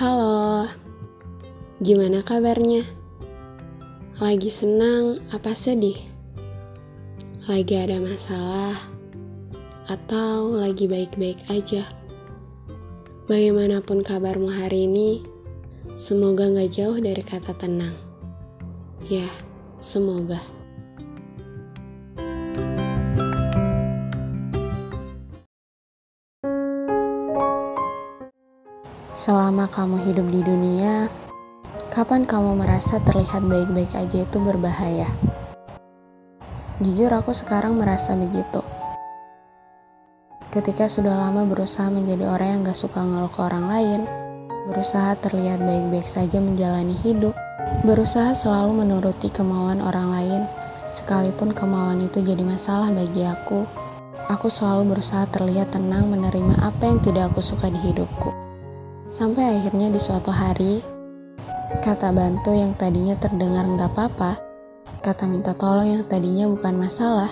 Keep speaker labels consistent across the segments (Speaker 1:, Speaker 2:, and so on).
Speaker 1: Halo, gimana kabarnya? Lagi senang apa sedih? Lagi ada masalah? Atau lagi baik-baik aja? Bagaimanapun kabarmu hari ini, semoga gak jauh dari kata tenang. Ya, semoga. Selama kamu hidup di dunia, kapan kamu merasa terlihat baik-baik aja itu berbahaya? Jujur aku sekarang merasa begitu. Ketika sudah lama berusaha menjadi orang yang gak suka ngeluh ke orang lain, berusaha terlihat baik-baik saja menjalani hidup, berusaha selalu menuruti kemauan orang lain, sekalipun kemauan itu jadi masalah bagi aku, aku selalu berusaha terlihat tenang menerima apa yang tidak aku suka di hidupku. Sampai akhirnya di suatu hari, kata bantu yang tadinya terdengar nggak apa-apa, kata minta tolong yang tadinya bukan masalah,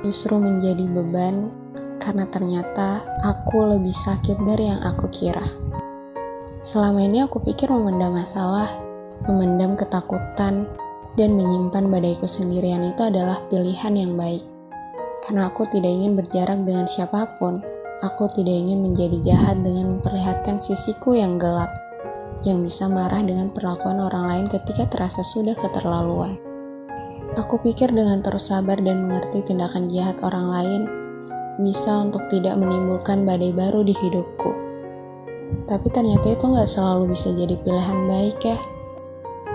Speaker 1: justru menjadi beban karena ternyata aku lebih sakit dari yang aku kira. Selama ini aku pikir memendam masalah, memendam ketakutan, dan menyimpan badaiku sendirian itu adalah pilihan yang baik. Karena aku tidak ingin berjarak dengan siapa pun, Aku tidak ingin menjadi jahat dengan memperlihatkan sisiku yang gelap, yang bisa marah dengan perlakuan orang lain ketika terasa sudah keterlaluan. Aku pikir dengan terus sabar dan mengerti tindakan jahat orang lain, bisa untuk tidak menimbulkan badai baru di hidupku. Tapi ternyata itu nggak selalu bisa jadi pilihan baik ya.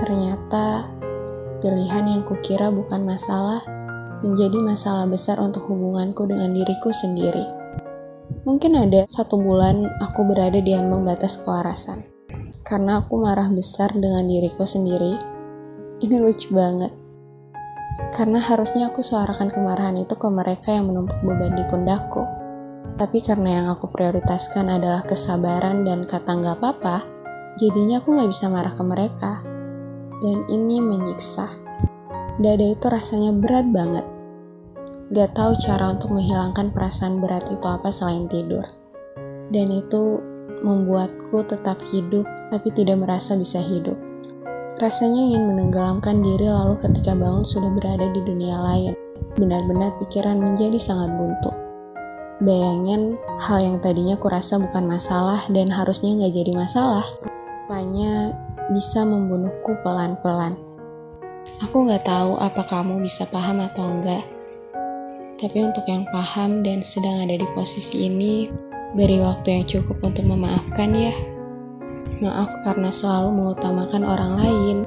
Speaker 1: Ternyata pilihan yang kukira bukan masalah, menjadi masalah besar untuk hubunganku dengan diriku sendiri. Mungkin ada satu bulan aku berada di ambang batas kewarasan. Karena aku marah besar dengan diriku sendiri. Ini lucu banget. Karena harusnya aku suarakan kemarahan itu ke mereka yang menumpuk beban di pundakku. Tapi karena yang aku prioritaskan adalah kesabaran dan kata nggak apa-apa, jadinya aku nggak bisa marah ke mereka. Dan ini menyiksa. Dada itu rasanya berat banget Gak tahu cara untuk menghilangkan perasaan berat itu apa selain tidur. Dan itu membuatku tetap hidup, tapi tidak merasa bisa hidup. Rasanya ingin menenggelamkan diri lalu ketika bangun sudah berada di dunia lain. Benar-benar pikiran menjadi sangat buntu. Bayangin hal yang tadinya kurasa bukan masalah dan harusnya nggak jadi masalah. Rupanya bisa membunuhku pelan-pelan. Aku nggak tahu apa kamu bisa paham atau enggak, tapi untuk yang paham dan sedang ada di posisi ini, beri waktu yang cukup untuk memaafkan ya. Maaf karena selalu mengutamakan orang lain.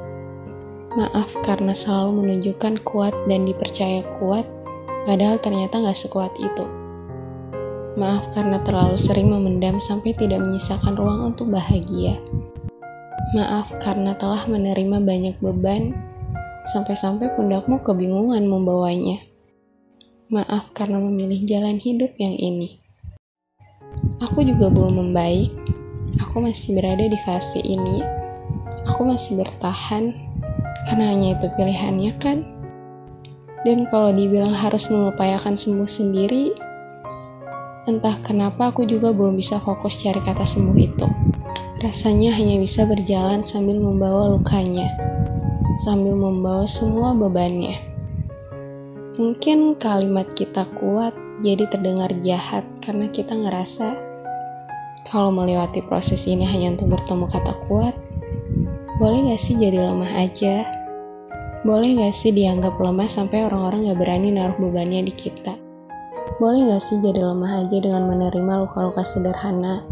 Speaker 1: Maaf karena selalu menunjukkan kuat dan dipercaya kuat, padahal ternyata gak sekuat itu. Maaf karena terlalu sering memendam sampai tidak menyisakan ruang untuk bahagia. Maaf karena telah menerima banyak beban, sampai-sampai pundakmu kebingungan membawanya. Maaf karena memilih jalan hidup yang ini. Aku juga belum membaik. Aku masih berada di fase ini. Aku masih bertahan karena hanya itu pilihannya kan. Dan kalau dibilang harus mengupayakan sembuh sendiri, entah kenapa aku juga belum bisa fokus cari kata sembuh itu. Rasanya hanya bisa berjalan sambil membawa lukanya, sambil membawa semua bebannya. Mungkin kalimat kita kuat jadi terdengar jahat karena kita ngerasa kalau melewati proses ini hanya untuk bertemu kata kuat, boleh gak sih jadi lemah aja? Boleh gak sih dianggap lemah sampai orang-orang gak berani naruh bebannya di kita? Boleh gak sih jadi lemah aja dengan menerima luka-luka sederhana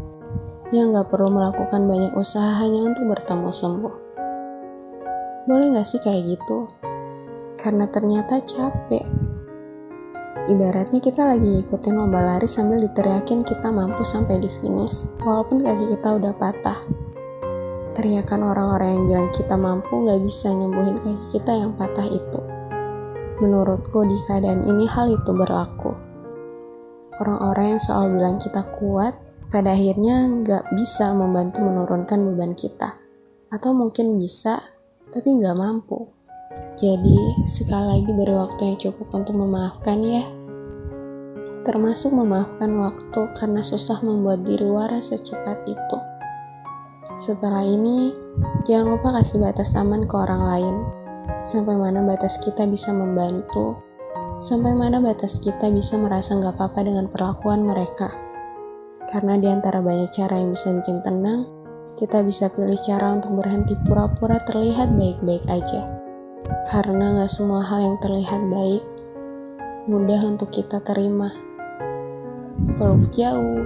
Speaker 1: yang gak perlu melakukan banyak usaha hanya untuk bertemu sembuh? Boleh gak sih kayak gitu? Karena ternyata capek. Ibaratnya kita lagi ngikutin lomba lari sambil diteriakin kita mampu sampai di finish, walaupun kaki kita udah patah. Teriakan orang-orang yang bilang kita mampu gak bisa nyembuhin kaki kita yang patah itu. Menurutku di keadaan ini hal itu berlaku. Orang-orang yang selalu bilang kita kuat, pada akhirnya gak bisa membantu menurunkan beban kita. Atau mungkin bisa, tapi gak mampu. Jadi, sekali lagi beri waktu yang cukup untuk memaafkan ya. Termasuk memaafkan waktu karena susah membuat diri waras secepat itu. Setelah ini, jangan lupa kasih batas aman ke orang lain. Sampai mana batas kita bisa membantu, sampai mana batas kita bisa merasa nggak apa-apa dengan perlakuan mereka. Karena di antara banyak cara yang bisa bikin tenang, kita bisa pilih cara untuk berhenti pura-pura terlihat baik-baik aja. Karena nggak semua hal yang terlihat baik mudah untuk kita terima. Peluk jauh,